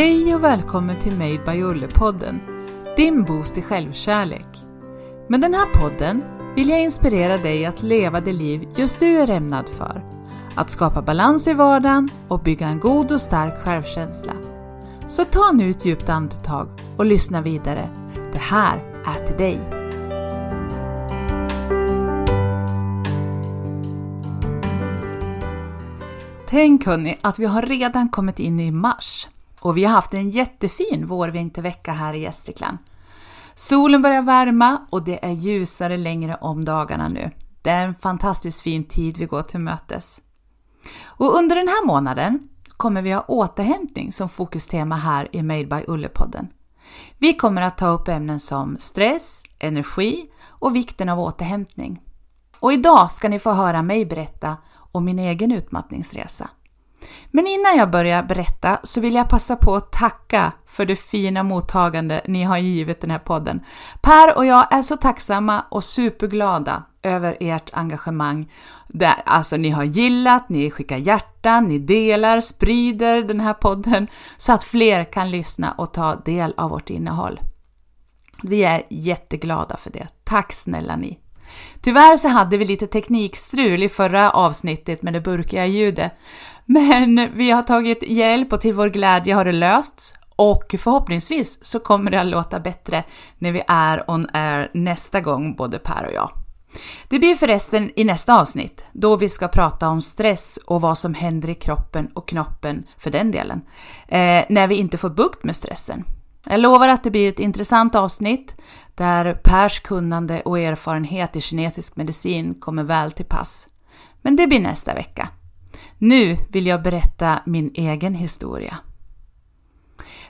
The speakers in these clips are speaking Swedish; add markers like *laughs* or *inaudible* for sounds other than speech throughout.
Hej och välkommen till Made by Olle-podden, din boost i självkärlek. Med den här podden vill jag inspirera dig att leva det liv just du är ämnad för. Att skapa balans i vardagen och bygga en god och stark självkänsla. Så ta nu ett djupt andetag och lyssna vidare. Det här är till dig. Tänk hörni att vi har redan kommit in i mars och vi har haft en jättefin vårvintervecka här i Gästrikland. Solen börjar värma och det är ljusare längre om dagarna nu. Det är en fantastiskt fin tid vi går till mötes. Och under den här månaden kommer vi ha återhämtning som fokustema här i Made by Ulle-podden. Vi kommer att ta upp ämnen som stress, energi och vikten av återhämtning. Och idag ska ni få höra mig berätta om min egen utmattningsresa. Men innan jag börjar berätta så vill jag passa på att tacka för det fina mottagande ni har givit den här podden. Per och jag är så tacksamma och superglada över ert engagemang. Alltså ni har gillat, ni skickar hjärtan, ni delar, sprider den här podden så att fler kan lyssna och ta del av vårt innehåll. Vi är jätteglada för det. Tack snälla ni! Tyvärr så hade vi lite teknikstrul i förra avsnittet med det burkiga ljudet. Men vi har tagit hjälp och till vår glädje har det lösts och förhoppningsvis så kommer det att låta bättre när vi är on air nästa gång, både Per och jag. Det blir förresten i nästa avsnitt, då vi ska prata om stress och vad som händer i kroppen och knoppen för den delen, eh, när vi inte får bukt med stressen. Jag lovar att det blir ett intressant avsnitt där Pers kunnande och erfarenhet i kinesisk medicin kommer väl till pass. Men det blir nästa vecka. Nu vill jag berätta min egen historia.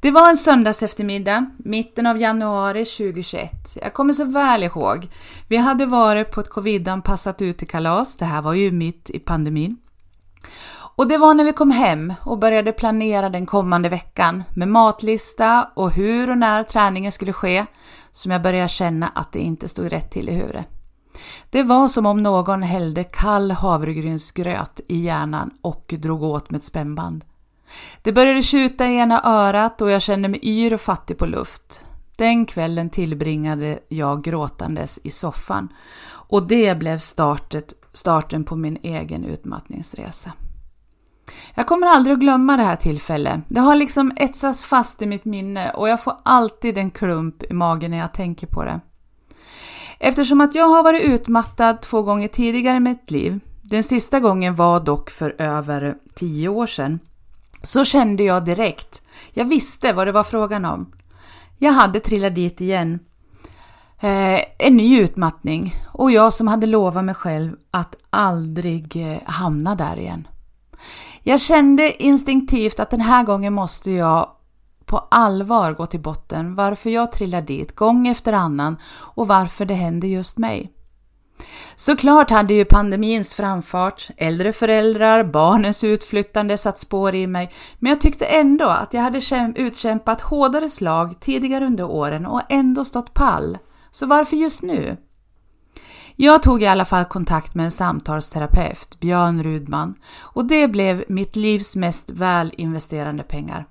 Det var en söndags eftermiddag, mitten av januari 2021. Jag kommer så väl ihåg. Vi hade varit på ett covidanpassat utekalas, det här var ju mitt i pandemin. Och det var när vi kom hem och började planera den kommande veckan med matlista och hur och när träningen skulle ske som jag började känna att det inte stod rätt till i huvudet. Det var som om någon hällde kall havregrynsgröt i hjärnan och drog åt med ett spännband. Det började tjuta i ena örat och jag kände mig yr och fattig på luft. Den kvällen tillbringade jag gråtandes i soffan och det blev startet, starten på min egen utmattningsresa. Jag kommer aldrig att glömma det här tillfället. Det har liksom etsats fast i mitt minne och jag får alltid en klump i magen när jag tänker på det. Eftersom att jag har varit utmattad två gånger tidigare i mitt liv, den sista gången var dock för över tio år sedan, så kände jag direkt, jag visste vad det var frågan om. Jag hade trillat dit igen. Eh, en ny utmattning och jag som hade lovat mig själv att aldrig eh, hamna där igen. Jag kände instinktivt att den här gången måste jag på allvar gå till botten varför jag trillar dit gång efter annan och varför det händer just mig. Såklart hade ju pandemins framfart, äldre föräldrar, barnens utflyttande satt spår i mig, men jag tyckte ändå att jag hade utkämpat hårdare slag tidigare under åren och ändå stått pall. Så varför just nu? Jag tog i alla fall kontakt med en samtalsterapeut, Björn Rudman, och det blev mitt livs mest välinvesterande pengar.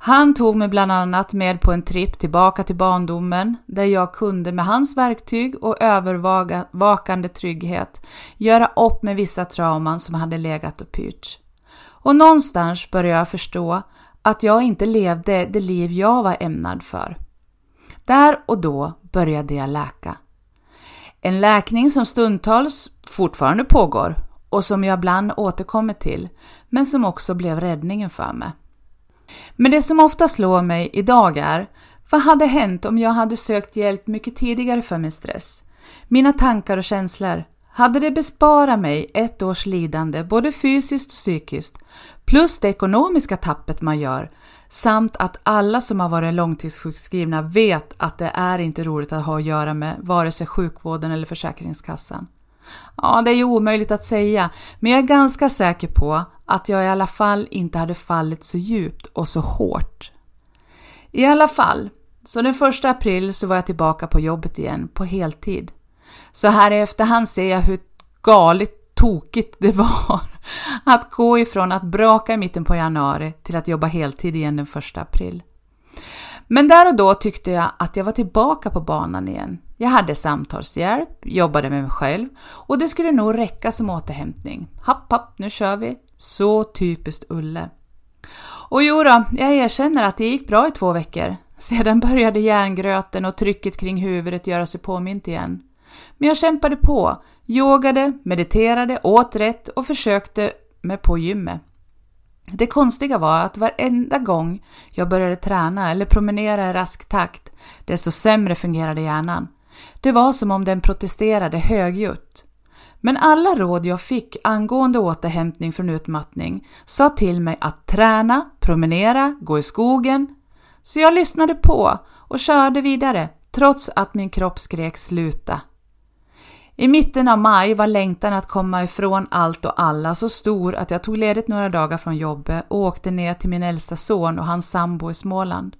Han tog mig bland annat med på en tripp tillbaka till barndomen där jag kunde med hans verktyg och övervakande trygghet göra upp med vissa trauman som hade legat och pyrt. Och någonstans började jag förstå att jag inte levde det liv jag var ämnad för. Där och då började jag läka. En läkning som stundtals fortfarande pågår och som jag ibland återkommer till, men som också blev räddningen för mig. Men det som ofta slår mig idag är, vad hade hänt om jag hade sökt hjälp mycket tidigare för min stress? Mina tankar och känslor, hade det besparat mig ett års lidande både fysiskt och psykiskt, plus det ekonomiska tappet man gör, samt att alla som har varit långtidssjukskrivna vet att det är inte roligt att ha att göra med vare sig sjukvården eller Försäkringskassan. Ja, det är ju omöjligt att säga, men jag är ganska säker på att jag i alla fall inte hade fallit så djupt och så hårt. I alla fall, så den första april så var jag tillbaka på jobbet igen på heltid. Så här i efterhand ser jag hur galet tokigt det var *laughs* Att gå ifrån att braka i mitten på januari till att jobba heltid igen den 1 april. Men där och då tyckte jag att jag var tillbaka på banan igen. Jag hade samtalshjälp, jobbade med mig själv och det skulle nog räcka som återhämtning. Happ, happ, nu kör vi. Så typiskt Ulle. Och jo då, jag erkänner att det gick bra i två veckor. Sedan började järngröten och trycket kring huvudet göra sig påmint igen. Men jag kämpade på, yogade, mediterade, åt rätt och försökte med på gymmet. Det konstiga var att varenda gång jag började träna eller promenera i rask takt, desto sämre fungerade hjärnan. Det var som om den protesterade högljutt. Men alla råd jag fick angående återhämtning från utmattning sa till mig att träna, promenera, gå i skogen. Så jag lyssnade på och körde vidare trots att min kropp skrek sluta. I mitten av maj var längtan att komma ifrån allt och alla så stor att jag tog ledigt några dagar från jobbet och åkte ner till min äldsta son och hans sambo i Småland.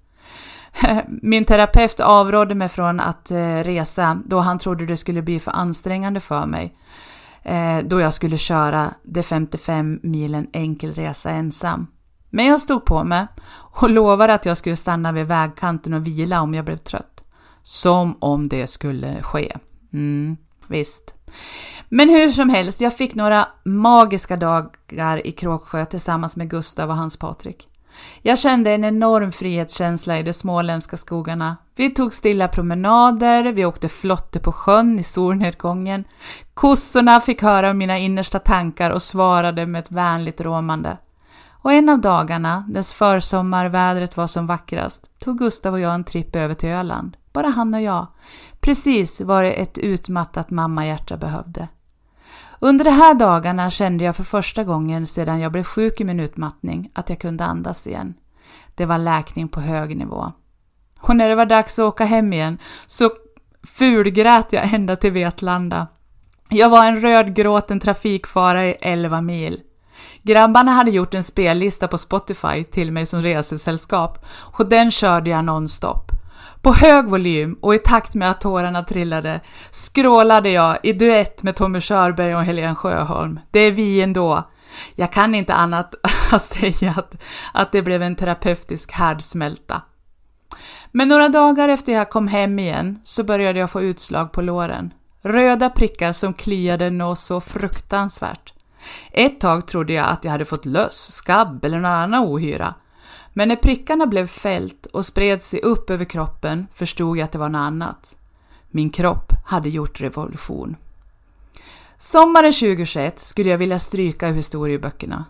*laughs* Min terapeut avrådde mig från att eh, resa då han trodde det skulle bli för ansträngande för mig eh, då jag skulle köra de 55 milen enkel resa ensam. Men jag stod på mig och lovade att jag skulle stanna vid vägkanten och vila om jag blev trött. Som om det skulle ske. Mm visst. Men hur som helst, jag fick några magiska dagar i Kråksjö tillsammans med Gustav och hans Patrik. Jag kände en enorm frihetskänsla i de småländska skogarna. Vi tog stilla promenader, vi åkte flotte på sjön i solnedgången. Kossorna fick höra mina innersta tankar och svarade med ett vänligt råmande. Och en av dagarna, dess försommarvädret var som vackrast, tog Gustav och jag en tripp över till Öland. Bara han och jag. Precis vad ett utmattat mammahjärta behövde. Under de här dagarna kände jag för första gången sedan jag blev sjuk i min utmattning att jag kunde andas igen. Det var läkning på hög nivå. Och när det var dags att åka hem igen så fulgrät jag ända till Vetlanda. Jag var en rödgråten trafikfara i 11 mil. Grabbarna hade gjort en spellista på Spotify till mig som resesällskap och den körde jag nonstop. På hög volym och i takt med att tårarna trillade skrålade jag i duett med Tommy Körberg och Helene Sjöholm. Det är vi ändå. Jag kan inte annat *laughs* att säga att, att det blev en terapeutisk härdsmälta. Men några dagar efter jag kom hem igen så började jag få utslag på låren. Röda prickar som kliade något så fruktansvärt. Ett tag trodde jag att jag hade fått löss, skabb eller någon annan ohyra. Men när prickarna blev fält och spred sig upp över kroppen förstod jag att det var något annat. Min kropp hade gjort revolution. Sommaren 2021 skulle jag vilja stryka ur historieböckerna.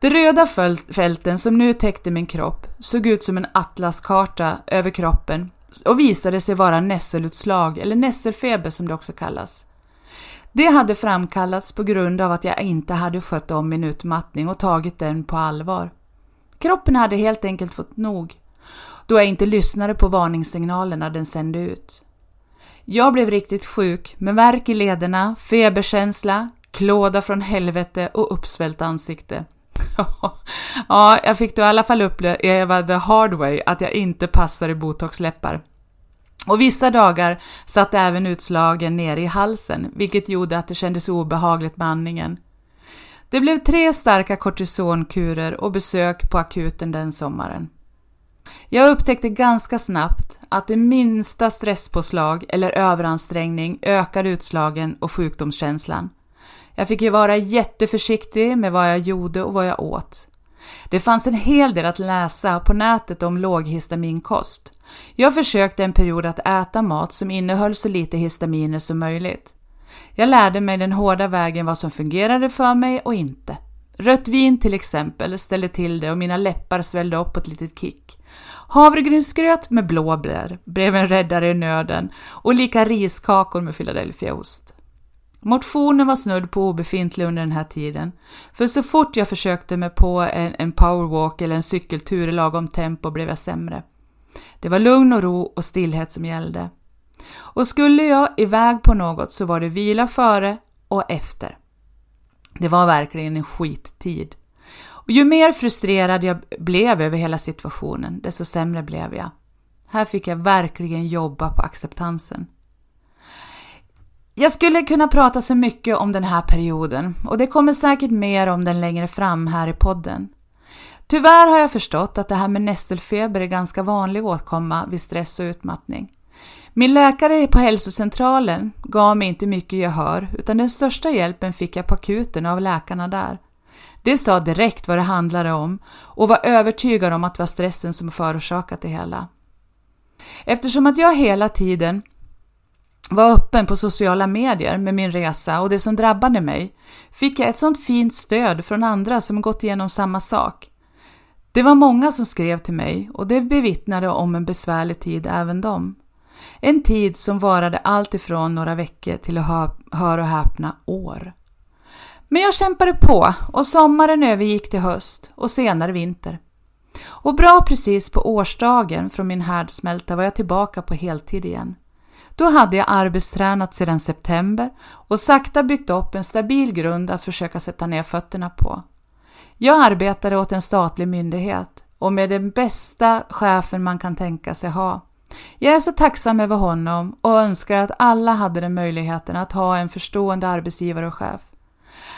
De röda fälten som nu täckte min kropp såg ut som en atlaskarta över kroppen och visade sig vara nässelutslag, eller nässelfeber som det också kallas. Det hade framkallats på grund av att jag inte hade skött om min utmattning och tagit den på allvar. Kroppen hade helt enkelt fått nog, då jag inte lyssnade på varningssignalerna den sände ut. Jag blev riktigt sjuk med värk i lederna, feberkänsla, klåda från helvete och uppsvällt ansikte. *laughs* ja, jag fick då i alla fall uppleva the hard way att jag inte passade i botoxläppar. Och vissa dagar satt även utslagen nere i halsen, vilket gjorde att det kändes obehagligt med andningen. Det blev tre starka kortisonkurer och besök på akuten den sommaren. Jag upptäckte ganska snabbt att det minsta stresspåslag eller överansträngning ökar utslagen och sjukdomskänslan. Jag fick ju vara jätteförsiktig med vad jag gjorde och vad jag åt. Det fanns en hel del att läsa på nätet om låghistaminkost. Jag försökte en period att äta mat som innehöll så lite histaminer som möjligt. Jag lärde mig den hårda vägen vad som fungerade för mig och inte. Rött vin till exempel ställde till det och mina läppar svällde upp på ett litet kick. Havregrynsgröt med blåbär blev en räddare i nöden och lika riskakor med Philadelphiaost. Motionen var snudd på obefintlig under den här tiden, för så fort jag försökte mig på en, en powerwalk eller en cykeltur i lagom tempo blev jag sämre. Det var lugn och ro och stillhet som gällde. Och skulle jag iväg på något så var det vila före och efter. Det var verkligen en skittid. Och ju mer frustrerad jag blev över hela situationen, desto sämre blev jag. Här fick jag verkligen jobba på acceptansen. Jag skulle kunna prata så mycket om den här perioden och det kommer säkert mer om den längre fram här i podden. Tyvärr har jag förstått att det här med nässelfeber är ganska vanlig åtkomma vid stress och utmattning. Min läkare på hälsocentralen gav mig inte mycket gehör utan den största hjälpen fick jag på akuten av läkarna där. De sa direkt vad det handlade om och var övertygade om att det var stressen som förorsakat det hela. Eftersom att jag hela tiden var öppen på sociala medier med min resa och det som drabbade mig fick jag ett sånt fint stöd från andra som gått igenom samma sak. Det var många som skrev till mig och det bevittnade om en besvärlig tid även de. En tid som varade allt ifrån några veckor till att hör och häpna år. Men jag kämpade på och sommaren övergick till höst och senare vinter. Och bra precis på årsdagen från min härdsmälta var jag tillbaka på heltid igen. Då hade jag arbetstränat sedan september och sakta byggt upp en stabil grund att försöka sätta ner fötterna på. Jag arbetade åt en statlig myndighet och med den bästa chefen man kan tänka sig ha. Jag är så tacksam över honom och önskar att alla hade den möjligheten att ha en förstående arbetsgivare och chef.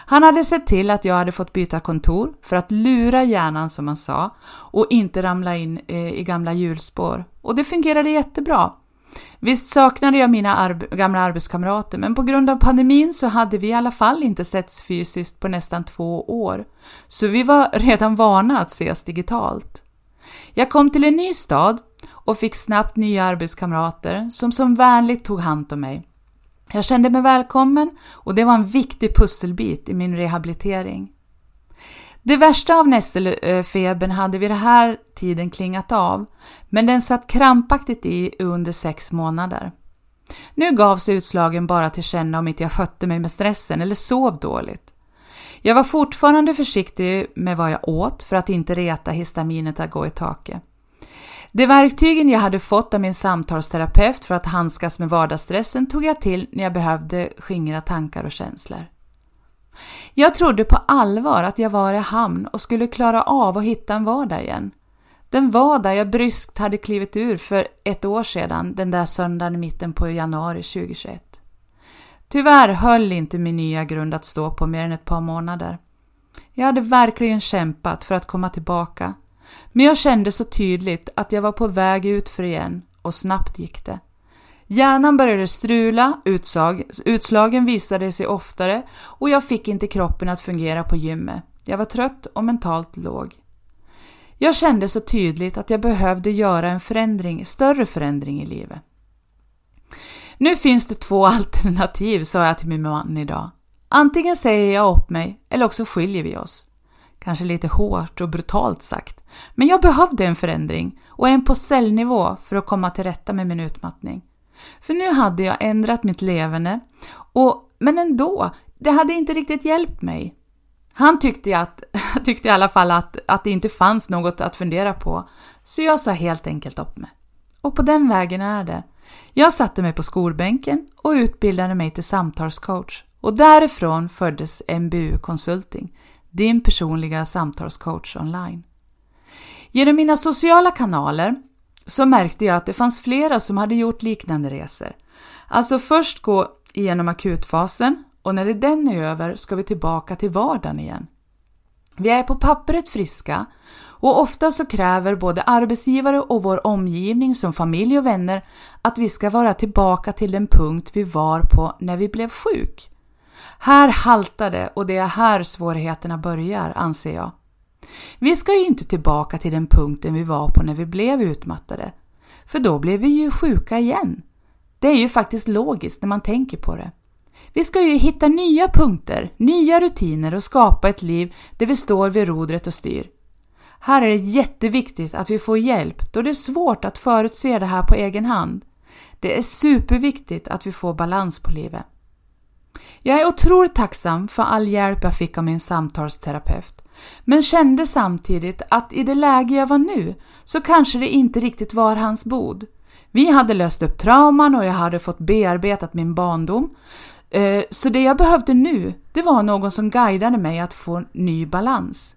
Han hade sett till att jag hade fått byta kontor för att lura hjärnan som han sa och inte ramla in eh, i gamla hjulspår. Och det fungerade jättebra. Visst saknade jag mina arb gamla arbetskamrater, men på grund av pandemin så hade vi i alla fall inte setts fysiskt på nästan två år, så vi var redan vana att ses digitalt. Jag kom till en ny stad och fick snabbt nya arbetskamrater som som vänligt tog hand om mig. Jag kände mig välkommen och det var en viktig pusselbit i min rehabilitering. Det värsta av nässelfebern hade vid den här tiden klingat av, men den satt krampaktigt i under sex månader. Nu gavs utslagen bara till känna om inte jag skötte mig med stressen eller sov dåligt. Jag var fortfarande försiktig med vad jag åt för att inte reta histaminet att gå i taket. De verktygen jag hade fått av min samtalsterapeut för att handskas med vardagsstressen tog jag till när jag behövde skingra tankar och känslor. Jag trodde på allvar att jag var i hamn och skulle klara av att hitta en vardag igen. Den vardag jag bryskt hade klivit ur för ett år sedan, den där söndagen i mitten på januari 2021. Tyvärr höll inte min nya grund att stå på mer än ett par månader. Jag hade verkligen kämpat för att komma tillbaka, men jag kände så tydligt att jag var på väg ut för igen och snabbt gick det. Hjärnan började strula, utsag, utslagen visade sig oftare och jag fick inte kroppen att fungera på gymmet. Jag var trött och mentalt låg. Jag kände så tydligt att jag behövde göra en förändring, större förändring i livet. Nu finns det två *laughs* alternativ, sa jag till min man idag. Antingen säger jag upp mig eller också skiljer vi oss. Kanske lite hårt och brutalt sagt, men jag behövde en förändring och en på cellnivå för att komma till rätta med min utmattning. För nu hade jag ändrat mitt levande, och, men ändå, det hade inte riktigt hjälpt mig. Han tyckte, att, *laughs* tyckte i alla fall att, att det inte fanns något att fundera på, så jag sa helt enkelt upp mig. Och på den vägen är det. Jag satte mig på skolbänken och utbildade mig till samtalscoach och därifrån föddes MBU Consulting, din personliga samtalscoach online. Genom mina sociala kanaler så märkte jag att det fanns flera som hade gjort liknande resor. Alltså först gå igenom akutfasen och när den är över ska vi tillbaka till vardagen igen. Vi är på pappret friska och ofta så kräver både arbetsgivare och vår omgivning som familj och vänner att vi ska vara tillbaka till den punkt vi var på när vi blev sjuk. Här haltar det och det är här svårigheterna börjar, anser jag. Vi ska ju inte tillbaka till den punkten vi var på när vi blev utmattade, för då blev vi ju sjuka igen. Det är ju faktiskt logiskt när man tänker på det. Vi ska ju hitta nya punkter, nya rutiner och skapa ett liv där vi står vid rodret och styr. Här är det jätteviktigt att vi får hjälp då det är svårt att förutse det här på egen hand. Det är superviktigt att vi får balans på livet. Jag är otroligt tacksam för all hjälp jag fick av min samtalsterapeut, men kände samtidigt att i det läge jag var nu så kanske det inte riktigt var hans bod. Vi hade löst upp trauman och jag hade fått bearbetat min barndom, eh, så det jag behövde nu, det var någon som guidade mig att få ny balans.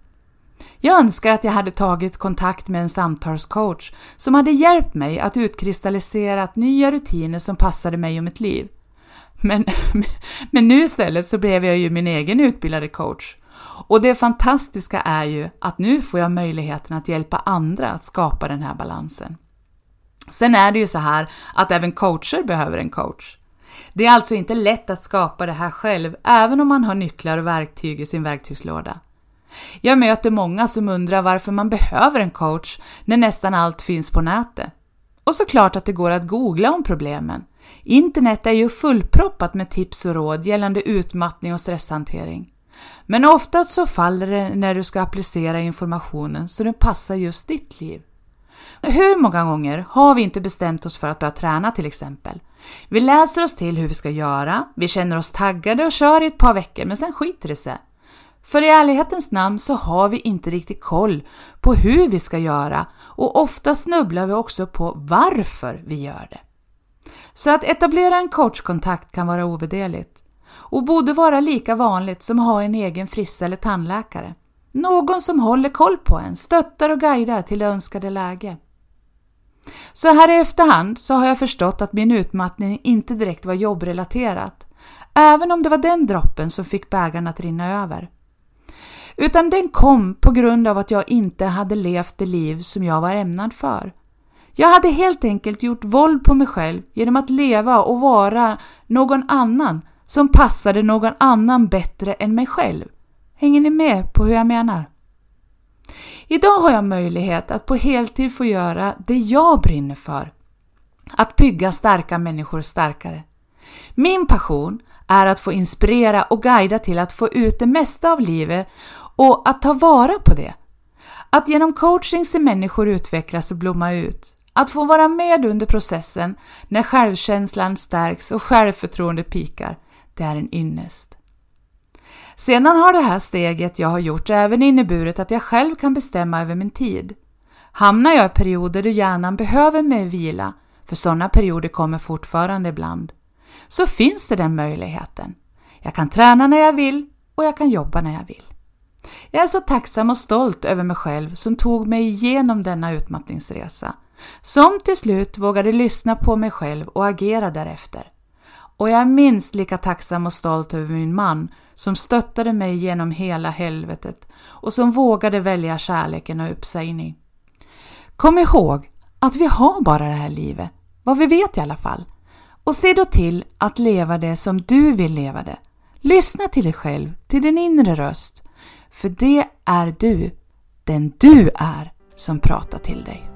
Jag önskar att jag hade tagit kontakt med en samtalscoach som hade hjälpt mig att utkristallisera nya rutiner som passade mig och mitt liv. Men, *laughs* men nu istället så blev jag ju min egen utbildade coach. Och det fantastiska är ju att nu får jag möjligheten att hjälpa andra att skapa den här balansen. Sen är det ju så här att även coacher behöver en coach. Det är alltså inte lätt att skapa det här själv, även om man har nycklar och verktyg i sin verktygslåda. Jag möter många som undrar varför man behöver en coach när nästan allt finns på nätet. Och såklart att det går att googla om problemen. Internet är ju fullproppat med tips och råd gällande utmattning och stresshantering. Men oftast så faller det när du ska applicera informationen så den passar just ditt liv. Hur många gånger har vi inte bestämt oss för att börja träna till exempel? Vi läser oss till hur vi ska göra, vi känner oss taggade och kör i ett par veckor men sen skiter det sig. För i ärlighetens namn så har vi inte riktigt koll på hur vi ska göra och ofta snubblar vi också på varför vi gör det. Så att etablera en coachkontakt kan vara ovärderligt och borde vara lika vanligt som att ha en egen frissa eller tandläkare. Någon som håller koll på en, stöttar och guidar till det önskade läge. Så här i efterhand så har jag förstått att min utmattning inte direkt var jobbrelaterat, även om det var den droppen som fick bägaren att rinna över. Utan den kom på grund av att jag inte hade levt det liv som jag var ämnad för. Jag hade helt enkelt gjort våld på mig själv genom att leva och vara någon annan som passade någon annan bättre än mig själv. Hänger ni med på hur jag menar? Idag har jag möjlighet att på heltid få göra det jag brinner för. Att bygga starka människor starkare. Min passion är att få inspirera och guida till att få ut det mesta av livet och att ta vara på det. Att genom coaching se människor utvecklas och blomma ut. Att få vara med under processen när självkänslan stärks och självförtroendet pikar, det är en ynnest. Sedan har det här steget jag har gjort även inneburit att jag själv kan bestämma över min tid. Hamnar jag i perioder då hjärnan behöver mer vila, för sådana perioder kommer fortfarande ibland, så finns det den möjligheten. Jag kan träna när jag vill och jag kan jobba när jag vill. Jag är så tacksam och stolt över mig själv som tog mig igenom denna utmattningsresa, som till slut vågade lyssna på mig själv och agera därefter. Och jag är minst lika tacksam och stolt över min man som stöttade mig genom hela helvetet och som vågade välja kärleken och uppsägning. Kom ihåg att vi har bara det här livet, vad vi vet i alla fall. Och se då till att leva det som du vill leva det. Lyssna till dig själv, till din inre röst. För det är du, den du är, som pratar till dig.